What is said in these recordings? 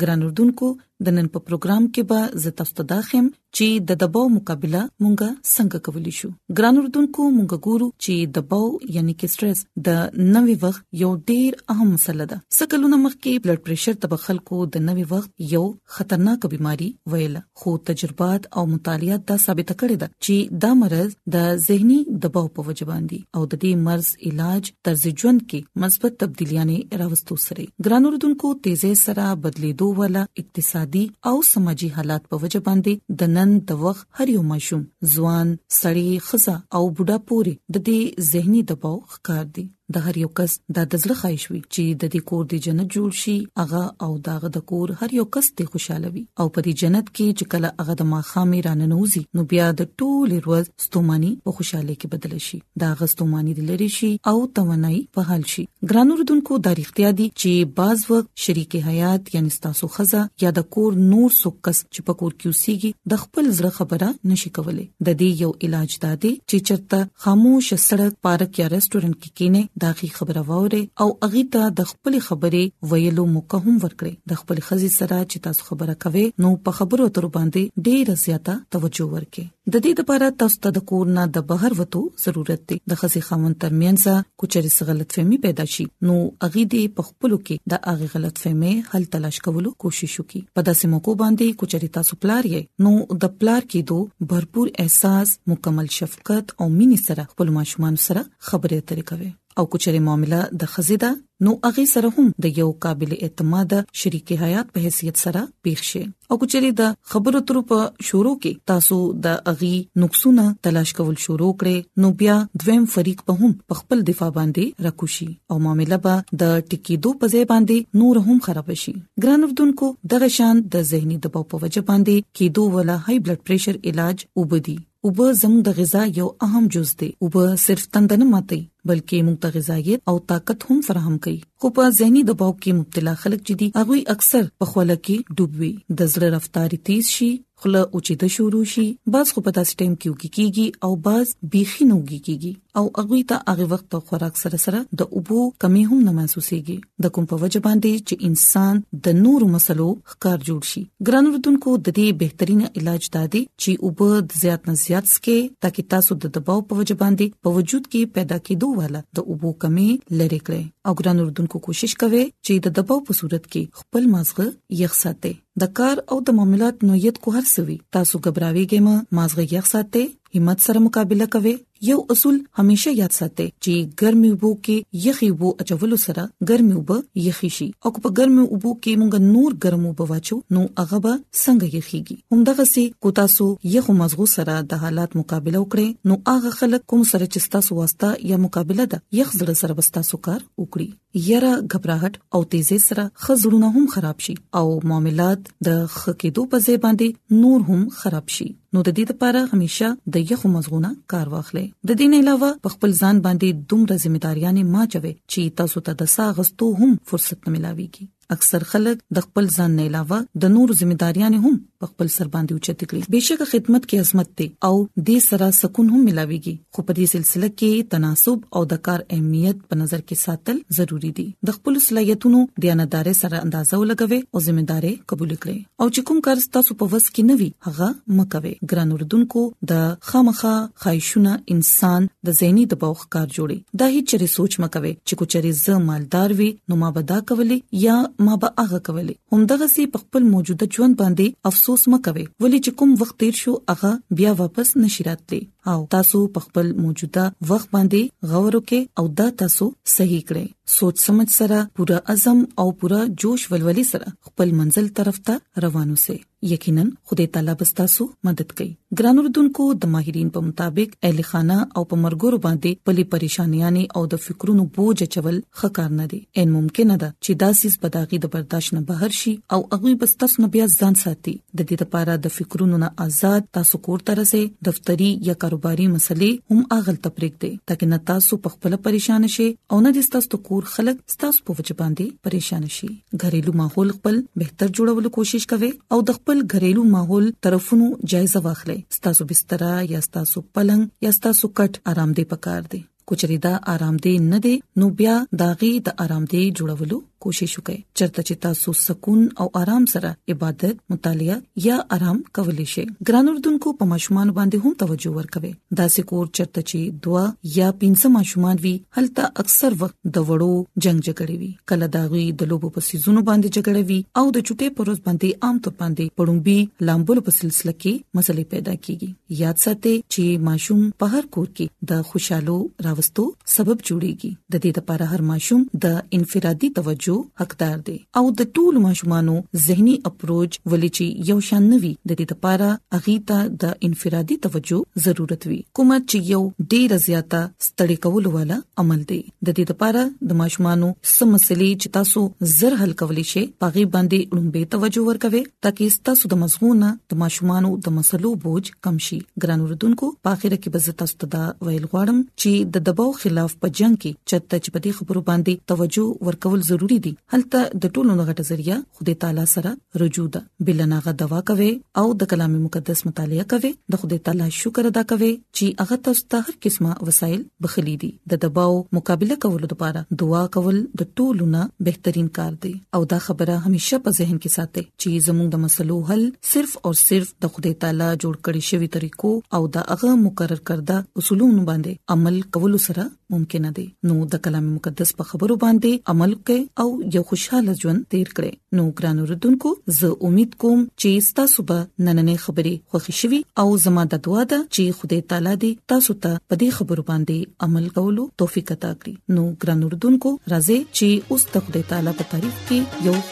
ګران اردوونکو د نن په پروګرام کې به زه تاسو ته دا خم چې د دباو مقابله مونږه څنګه کولی شو ګران اردوونکو مونږه ګورو چې دباو یعنی کې سټرس د نوي وخت یو ډیر اهم مسله ده سکلونه مخکې بلډ پريشر تب خلکو د نوي وخت یو خطرناک بيماري ویله خو تجربات او مطالعات دا ثابت کړی دا چې دا مرض د زهني دباو په وجه باندې او د دې مرز علاج طرز ژوند کې مثبت تبدیلیاں راوستو سره ګران اردوونکو تیزه سره بدلیدو والا اقتصادي او سماجی حالات په وجه باندې د نن د وخت هر یو ماشوم ځوان سړی خزه او بوډا پوري د دې زهني دباو ښکار دي د هر یو کس دا د زړه خواهش وي چې د دې کور د جنت جوړ شي هغه او داغه د کور هر یو کس ته خوشاله وي او په دې جنت کې چې کله هغه د ماخامې راننوزي نو بیا د ټول ورځ ستوماني په خوشاله کې بدل شي دا غستوماني د لری شي او توانایي په حل شي ګرانو ردوونکو دا اړتیا دي چې بعض وخت شریک حیات یعنی تاسو خزه یا د کور نور څوک کس چې په کور کې اوسېږي د خپل زړه خبره نشي کولای د دې یو علاج دا دی چې چرته خاموش سړک پارک یا ریسټورانټ کې کینې دا غي خبره ووري او اغي ته د خپل خبرې ویلو موقع هم ورکړي د خپل خزي سره چې تاسو خبره کوي نو په خبرو اترو باندې ډیر زیاته توجه ورکړي د دې لپاره تاسو ته د کور نه د بهر وته ضرورت دی د خزي خاون ترمنځ کوچري غلط فهمي پیدا شي نو اغي دې په خپلو کې د هغې غلط فهمۍ حل تلاش کولو کوشش وکړي په داسې موکو باندې کوچري تاسو پلار یې نو د پلار کېدو بھرپور احساس مکمل شفقت او مینې سره خپل ماشومان سره خبرې اترې کوي او کوچري معاملې د خزیدا نو هغه سره هم د یو قابل اعتماد شریک حیات په حیثیت سره پېښ شي او کچري د خبرو تر په شروع کې تاسو د اغي نقصونه تلاش کول شروع کړئ نو بیا دویم فریق په هم په خپل دفاع باندې راکوشي او معاملې به د ټکیدو په ځای باندې نور هم خراب شي ګران اردوونکو دغه شان د زهنی دباو په وجه باندې کېدو ولا های بلډ پريشر علاج وبدي اوبه زموږ د غذا یو اهم جز دی اوبه صرف تند نه ماتي بلکې موږ ته غذایت او طاقت هم فراهم کوي خو په ذهني دباو کې مبتلا خلک چې دي هغه اکثر په خوله کې ډوب وي د زړه رفتار تیز شي خوله اوچیده شروع شي بس خو په داسې ټیم کې وګیږي او بس بيخي نوګي کیږي او هغه ته هغه وخت په خوراک سره سره د اوبو کمی هم نه محسوسيږي د کوم په وجه باندې چې انسان د نور مسلو ښکار جوړ شي ګران وروډونکو د دې بهترینه علاج دا دی چې اوبه د زیات نه زیات سکه ترڅو تاسو د دباو په وجه باندې په وجود کې پیدا کېدو والا د اوبو کمی لری کړئ او ګران وروډونکو کوشش کوئ چې د دباو په صورت کې خپل مازغه یخ ساتئ د کار او د معاملات نوعیت کو هر سوي تاسو غبراويږئ ما مازغه یخ ساتئ همت سره مقابله کوي یو اصول همیشه یاد ساتئ چې ګرمي وبو کې یخي وبو اچولو سره ګرمي وب یخي شي او په ګرمي وبو کې موږ نور ګرم وب واچو نو هغه به څنګه یخيږي همدغه سي کو تاسو یخو مزغو سره د حالات مقابله وکړي نو هغه خلک کوم سره چې تاسو واسطه یا مقابله ده یخ زړه سره بستا سو کار وکړي یره غبرهټ او تیزه سره خزړونه هم خراب شي او معاملات د خکېدو په ځای باندې نور هم خراب شي نو د دې لپاره همیشه د یخو مزغونه کار واخلئ د دې نه علاوه په خپل ځان باندې دومره ځمېداریانه ما چوي چې تاسو ته د ساه غستو هم فرصت نه ملاويږي اکثر خلک د خپل ځان نه علاوه د نور ځمېداریانه هم په خپل سر باندې اوچت کړي بهشکه خدمت کې عظمت دی او د سره سکون هم ملاويږي خو په دې سلسله کې تناسب او د کار اهمیت په نظر کې ساتل ضروری دي د خپل صلاحیتونو د اندازې سره اندازه ولګوي او ځمېداري قبول کړي او چې کوم کار تاسو په وس کې نوي هغه مکوي ګران اردوونکو د خامخه خایشونه انسان د زینی د باوخ کار جوړي دا هیڅ چره سوچ مکوي چې کو چره زه مالدار وي نو ما به دا کولې یا ما به هغه کولې همدغه سي په خپل موجوده ژوند باندې افسوس مکوي ولې چې کوم وخت تیر شو هغه بیا واپس نشی راتلی او تاسو په خپل موجوده وخت باندې غور وکړئ او دا تاسو صحیح کړئ سوچ سمج سره پورا عزم او پورا جوش ولولې سره خپل منزل طرف ته روان اوسئ یقینا خدای تعالی به تاسو مدد کوي ګران اردوونکو د ماهرین په مطابق اهل خانه او په مرګور باندې پلي پریشانیاں او د فکرونو بوج چول خکار نه دي ان ممکن ده چې دا سیس بداغي د برداشت نه بهر شي او هغه بس تاسو نه بیا ځان ساتي د دې لپاره د فکرونو نه آزاد تاسو کور ته رسې دفتری یا کاروباري مسلې هم اغل تپریک دي ترڅو نه تاسو په خپل پریشان شي او نه د تاسو کور خلک تاسو په وجه باندې پریشان شي غریلو ماحول خپل بهتر جوړولو کوشش کوي او د خپل غریلو ماحول طرفونو جایزه واخلي تاسو بستر یا تاسو پلنګ یا تاسو کټ آرام دې پکار دي کوچري دا آرام دی نه دی نو بیا داغي د آرام دی جوړولو کوشش وکړئ چرته چې تاسو سکون او آرام سره عبادت مطالعه یا آرام کولی شئ ګران اردوونکو په ماشومان باندې هم توجه ورکوي دا سکور چرته چې دوا یا پنځه ماشومان وي هلته اکثر وخت د وړو جنگ جګړې وي کله داغي د لوبو په سيزونو باندې جګړه وي او د چټي پروز باندې عام طور باندې پړومبي لامبلو په سلسله کې مسلې پیدا کیږي یاد ساتئ چې ماشوم په هر کور کې د خوشحالو راوستو سبب جوړيږي د دې لپاره هر ماشوم د انفرادي توجه حقدار دی او د ټول ماشومانو زهني اپروچ ولې چې یو شان نوي د دې لپاره اغي ته د انفرادي توجه ضرورت وي کومه چې یو ډیر زیاته ستړي کول والا عمل دی د دې لپاره د ماشومانو سم مسلې چې تاسو زر حل کولی شئ پاغي باندې لومبه توجه ورکوي ترڅو تاسو د مزغونه د ماشومانو د مسلو بوج کم شي ګران وروډونکو په اخر کې بز تاسو ته دا ویل غواړم چې د دباو خلاف په جنگ کې چرته چې په دې خبرو باندې توجه ورکول ضروری دي هلته د ټولو نغټه ذریعہ خدای تعالی سره رجوع ده بلناغه دوا کوي او د کلام مقدس مطالعه کوي د خدای تعالی شکر ادا کوي چې هغه تاسو ته هر قسمه وسایل بخلي دي د دباو مقابله کولو لپاره دعا کول د ټولو نه بهترین کار دی او دا خبره همیشه په ذهن کې ساتي چې زموږ د مسلو حل صرف او صرف د خدای تعالی جوړ کړی شوی طریقو او د هغه مقرر کړه اصولونو باندې عمل کولو سره ممکن دی نو د کلام مقدس په خبرو باندې عمل وکړئ او یو خوشاله ژوند تیر کړئ نو ګران اوردونکو زه امید کوم چې تاسو به نننې خبرې خوښی شي او زموږ د دعا ده چې خدای تعالی دې تاسو ته په دې خبرو باندې عمل کولو توفیق عطا کړي نو ګران اوردونکو راځي چې اوس د خدای تعالی په تعریف کې یو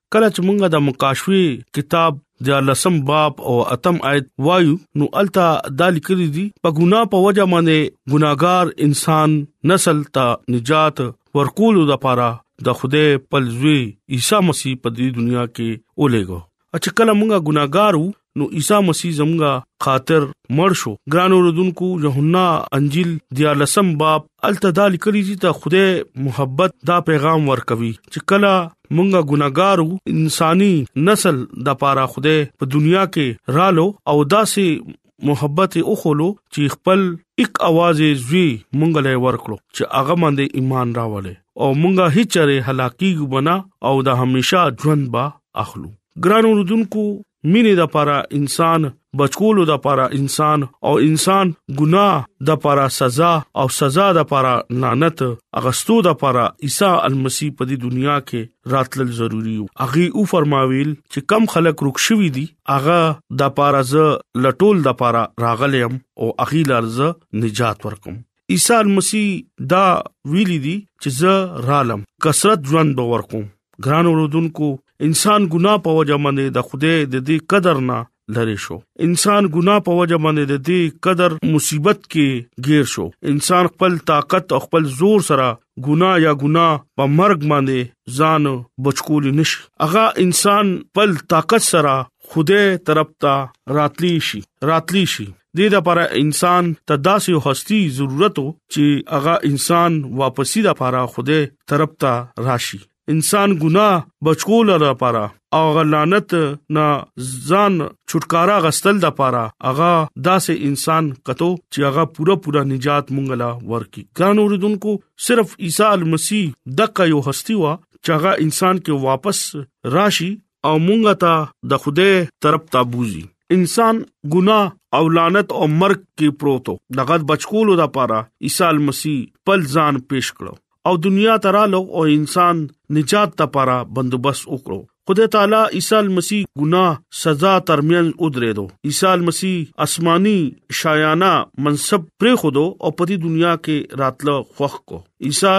کله چې مونږه د مکاشوي کتاب د لسم باب او اتم آیت وایو نو التا د لیکل دي په ګنا په وجه باندې ګناګار انسان نسل ته نجات ورکول د پاره د خوده پلوي عیسی مسیح په دې دنیا کې اولېګو چې کله مونږه ګناګارو نو عیسی مسیح زمغه خاطر مړ شو ګران اوردونکو یوحنا انجیل د لسم باب التدا لیکلی چې ته خوده محبت دا پیغام ورکوي چې کله مونږه ګناګارو انساني نسل د پاره خوده په دنیا کې رالو او داسې محبت او خلو چې خپل یک आवाज زوی مونږ له ورکړو چې هغه باندې ایمان راولې او مونږه هیڅ چره هلاکی ګبنا او د همیشا ژوند با اخلو ګران اوردونکو مینې د لپاره انسان بچکولو د لپاره انسان او انسان ګناه د لپاره سزا او سزا د لپاره لعنت اغستو د لپاره عیسی المسی په دې دنیا کې راتل ضروری وو اغه او فرماویل چې کم خلک رک شوی دي اغه د لپاره ز لټول د لپاره راغلم او اغه لارزه نجات ورکم عیسی مسیح دا ویلي دي چې زه رالم کثرت ژوند به ورکوم ګران اوردونکو انسان ګناه په وجه باندې د خوده د دې قدر نه لری شو انسان ګناه په وجه باندې د دې قدر مصیبت کې گیر شو انسان خپل طاقت او خپل زور سره ګناه یا ګناه په مرګ باندې ځان بچکول نشي اغه انسان خپل طاقت سره خوده طرف ته راتلی شي راتلی شي دې لپاره انسان ته داسې هستی ضرورت چې هغه انسان واپسی د لپاره خوده طرف ته راشي انسان ګناه بچکول لپاره او غلانت نه ځان چھټکارا غستل د لپاره هغه داسې انسان کتو چې هغه پوره پوره نجات مونږلا ورکی ګران اوریدونکو صرف عیسی مسیح دغه یو هستی وا چې هغه انسان کې واپس راشي او مونږه ته د خوده طرف ته بوزي انسان ګناه او لعنت او مرګ کې پروتو دغه بچکولو د پاره عیسی مسیح خپل ځان پیش کړو او دنیا ته رالو او انسان نجات لپاره بندوبست وکړو خدای تعالی عیسی مسیح ګناه سزا ترمن ودرې دو عیسی مسیح آسماني شایانه منصب پر خودو او په دې دنیا کې راتله خوخ کو عیسی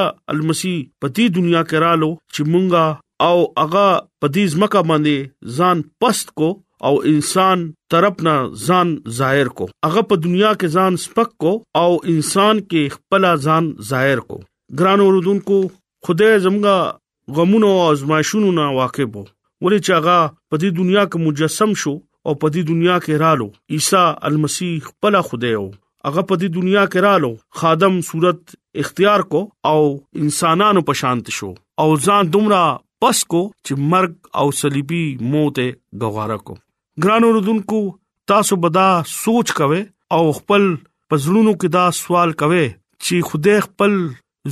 مسیح په دې دنیا کې رالو چې مونږه او هغه په دې ځمکه باندې ځان پست کو او انسان طرف نه ځان ظاهر کو هغه په دنیا کې ځان سپک کو او انسان کې خپل ځان ظاهر کو ګران اوردونکو خدای زمغه غمونو او ازمایښونو نه واقف وو ولې چې هغه په دې دنیا کې مجسم شو او په دې دنیا کې رالو عیسی المسی خپل خدای او هغه په دې دنیا کې رالو خادم صورت اختیار کو او انسانانو په شانت شو او ځان دومره پس کو چې مرګ او صلیبي موت غواره کو ګرانو رودونکو تاسو بدا سوچ کوئ او خپل پزړونو کې دا سوال کوئ چې خدای خپل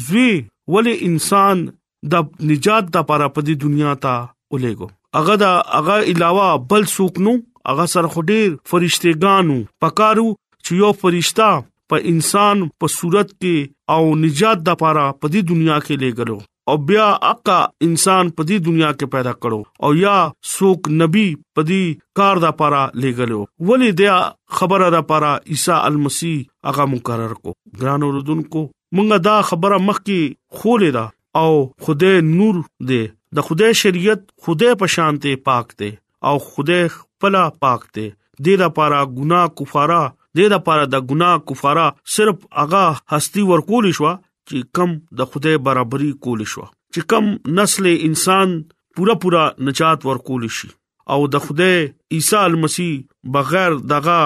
زوی ولې انسان د نجات د لپاره په دې دنیا ته ولېګو هغه دا هغه علاوه بل څوک نو هغه سره خډیر فرشته ګانو پکارو چې یو فرشتہ په انسان په صورت کې او نجات د لپاره په دې دنیا کې لګلو او بیا اقا انسان په دې دنیا کې پیدا کړو او یا سوک نبی په دې کار د لپاره لګلو ولې دا خبره د لپاره عیسی المسی هغه مقرر کو ګران اوردونکو مونږه دا خبره مخکي خولې ده او خدای نور دی د خدای شریعت خدای په شان ته پاک دی او خدای خپل پاک دی د دې لپاره ګناه کفاره د دې لپاره د ګناه کفاره صرف هغه هستی ورکول شو چې کم د خدای برابرۍ کول شو چې کم نسل انسان پورا پورا نجات ورکول شي او د خدای عیسی المسیح بغیر دغه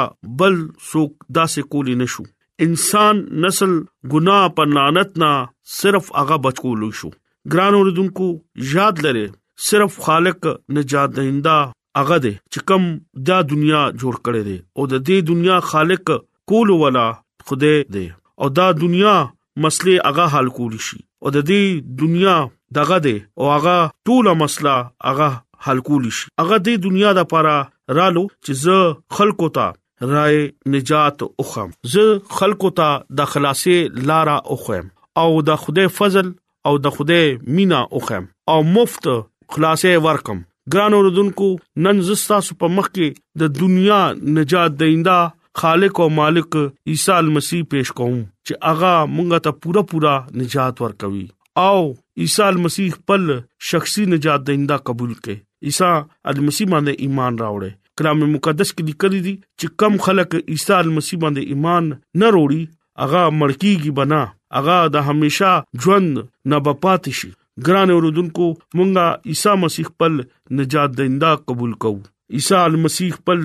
بل څوک داسې کولی نشو انسان نسل ګناه په لعنت نه صرف هغه بچول شو ګران اوردونکو یاد لره صرف خالق نجات دهنده هغه دی چې کم دا دنیا جوړ کړي دي او د دې دنیا خالق کول ولا خدای دی او دا دنیا مسلې هغه حل کول شي او د دې دنیا دغه دی او هغه ټوله مسله هغه حل کول شي هغه د دنیا د لپاره رالو چې زه خلکو ته رائے نجات اوخم زه خلکو ته د خلاصې لارا اوخم او د خدای فضل او د خوده مینا اوخم او مفت خلاصې ورکم ګران اوردونکو نن زستا سو په مخ کې د دنیا نجات دیندا خالق او مالک عیسی مسیح پیش کوم چې هغه مونږ ته پوره پوره نجات ورکوي او عیسی مسیح خپل شخصي نجات دیندا قبول کړي عیسی المسیح باندې ایمان راوړي کلام مقدس کې لیکل دي چې کم خلک عیسی مسیح باندې ایمان نه وروړي هغه مړکیږي بنا هغه د همیشه ژوند نه بپات شي ګران اوردونکو مونږه عیسی مسیح خپل نجات دیندا قبول کوو عیسی مسیح خپل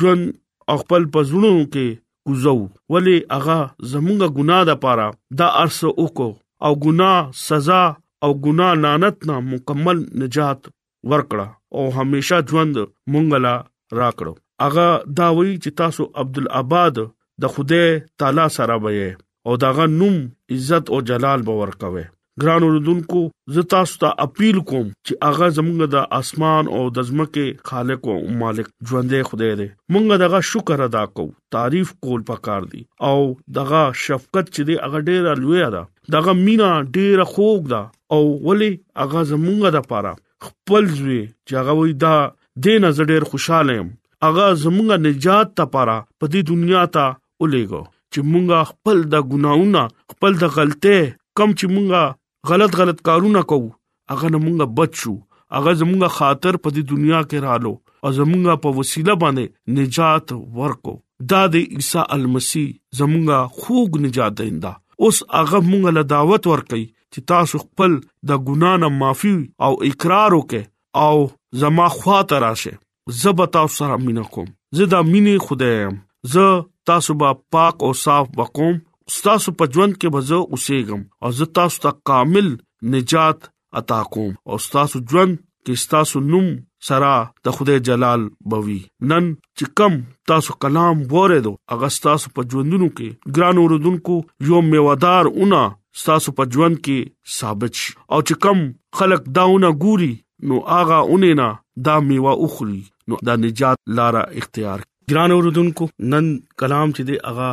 ژوند او خپل پزړو کې کوزو ولی هغه زمونږه ګناه ده پاره دا ارس وکړو او ګناه سزا او ګناه لعنت نه مکمل نجات ورکړه او همیشه ژوند مونږ لا راکړو هغه دا وایي چې تاسو عبد الاباد د خدای تعالی سره به او داغه نوم عزت او جلال به ورکوي ګران اوردونکو زه تاسو ته اپیل کوم چې هغه زمونږ د اسمان او د ځمکې خالق او مالک ژوندې خدای دی مونږ دغه شکر ادا کوو تعریف کول پکار دي او دغه شفقت چې دی هغه ډیر لوی ده دغه مینا ډیره خوږ ده او ولی هغه زمونږ د پاره خپل زوی چې هغه وای دا دین از ډیر خوشاله يم هغه زمونږ نجات ته پاره په دې دنیا ته ولېګو چې مونږه خپل د ګناونه خپل د غلطه کم چې مونږه غلط غلط کارونه کوو هغه نه مونږه بچ شو هغه زمونږه خاطر په دې دنیا کې رالو او زمونږه په وسیله باندې نجات ورکو دا د عیسی المسی زمونږه خوګ نجات دیندا اوس هغه مونږه له دعوت ورکي چې تاسو خپل د ګنا نه معافي او اقرار وکې او زما خواته راشه زه به تاسو سره مینا کوم زه د مینې خدای یم زه تاسو به پاک او صاف وکوم تاسو په ژوند کې به زه اوسېږم او زه تاسو ته کامل نجات عطا کوم او تاسو ژوند کې تاسو نوم سره د خدای جلال بوي نن چې کم تاسو کلام وره دو اغه تاسو په ژوندونو کې ګران اوردونکو یو میوادار اونہ تاسو په ژوند کې ثابت شي او چې کم خلک داونه ګوري نو هغه اونې نه دا میوه اخلي نو دا نجات لار اختیار ګران اوردونکو نن کلام چې دی هغه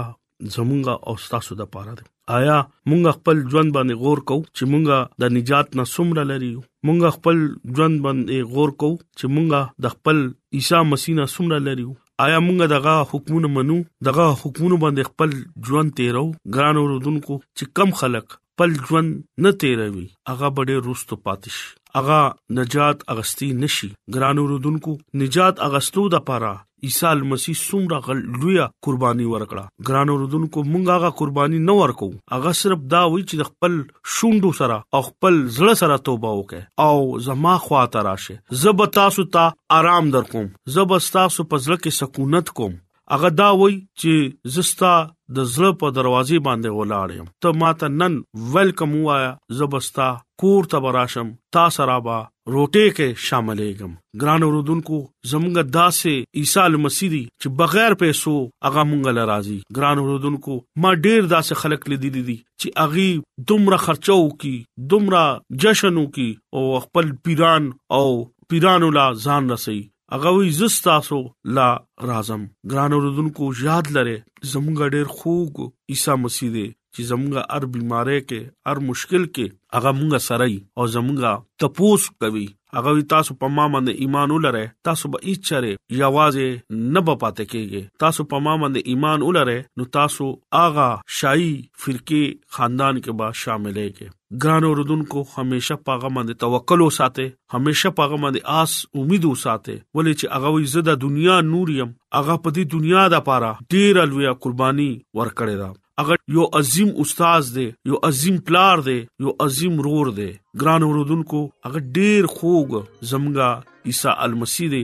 زمونږه او تاسو د پاره دی آیا مونږ خپل ژوند باندې غور کوو چې مونږ د نجات نه سمره لري مونږ خپل ژوند باندې غور کوو چې مونږ د خپل عیسی مسیح نه سمره لري آیا مونږ دغه حکمونه منو دغه حکمونه باندې خپل ژوند تیرو ګران اوردونکو چې کم خلک خپل ژوند نه تیروي هغه بډې روستو پاتش هغه نجات اغستی نشي ګرانو رودونکو نجات اغستو د پاره عیسی مسیح څومره غل لویه قرباني ورکړه ګرانو رودونکو مونږ هغه قرباني نه ورکو هغه صرف دا وی چې د خپل شوندو سره او خپل زړه سره توبه وکړي او زما خوا ته راشه زب تاسو ته آرام در کوم زب تاسو په ځل کې سکونت کوم هغه دا وای چې زستا د زړه په دروازې باندې ولاړ یم ته ماته نن ویلکم وایا زبستا کور ته براشم تا سره با روټه کې شاملېږم ګران اوردونکو زموږ داسې عیسی مسیح دی چې بغیر پیسو هغه مونږ لرازي ګران اوردونکو ما ډیر داسې خلک لیدل دي چې اغي دومره خرچو کی دومره جشنو کی او خپل پیران او پیرانو لا ځان رسي هغه وی زستاسو لا رازم ګران اوردونکو یاد لره زموږ ډیر خوګ عیسی مسیح دی چې زموږ هر بیماره کې هر مشکل کې هغه موږ سره او زموږ تپوس کوي هغه تاسو په ما باندې ایمان ولره تاسو به هیڅ چره یوازې نه به پاتې کیږئ تاسو په ما باندې ایمان ولره نو تاسو هغه شای فرقه خاندان کې به شاملې کې ګران اوردونکو همیشه په هغه باندې توکل وساته همیشه په هغه باندې آس امید وساته ولې چې هغه وي زه د دنیا نور يم هغه په دې دنیا د پاره ډیر لوی قرباني ورکړې ده هغه یو عظیم استاد دی یو عظیم پلار دی یو عظیم رور دی ګران اوردونکو هغه ډیر خوګ زمګه عیسی المسی دی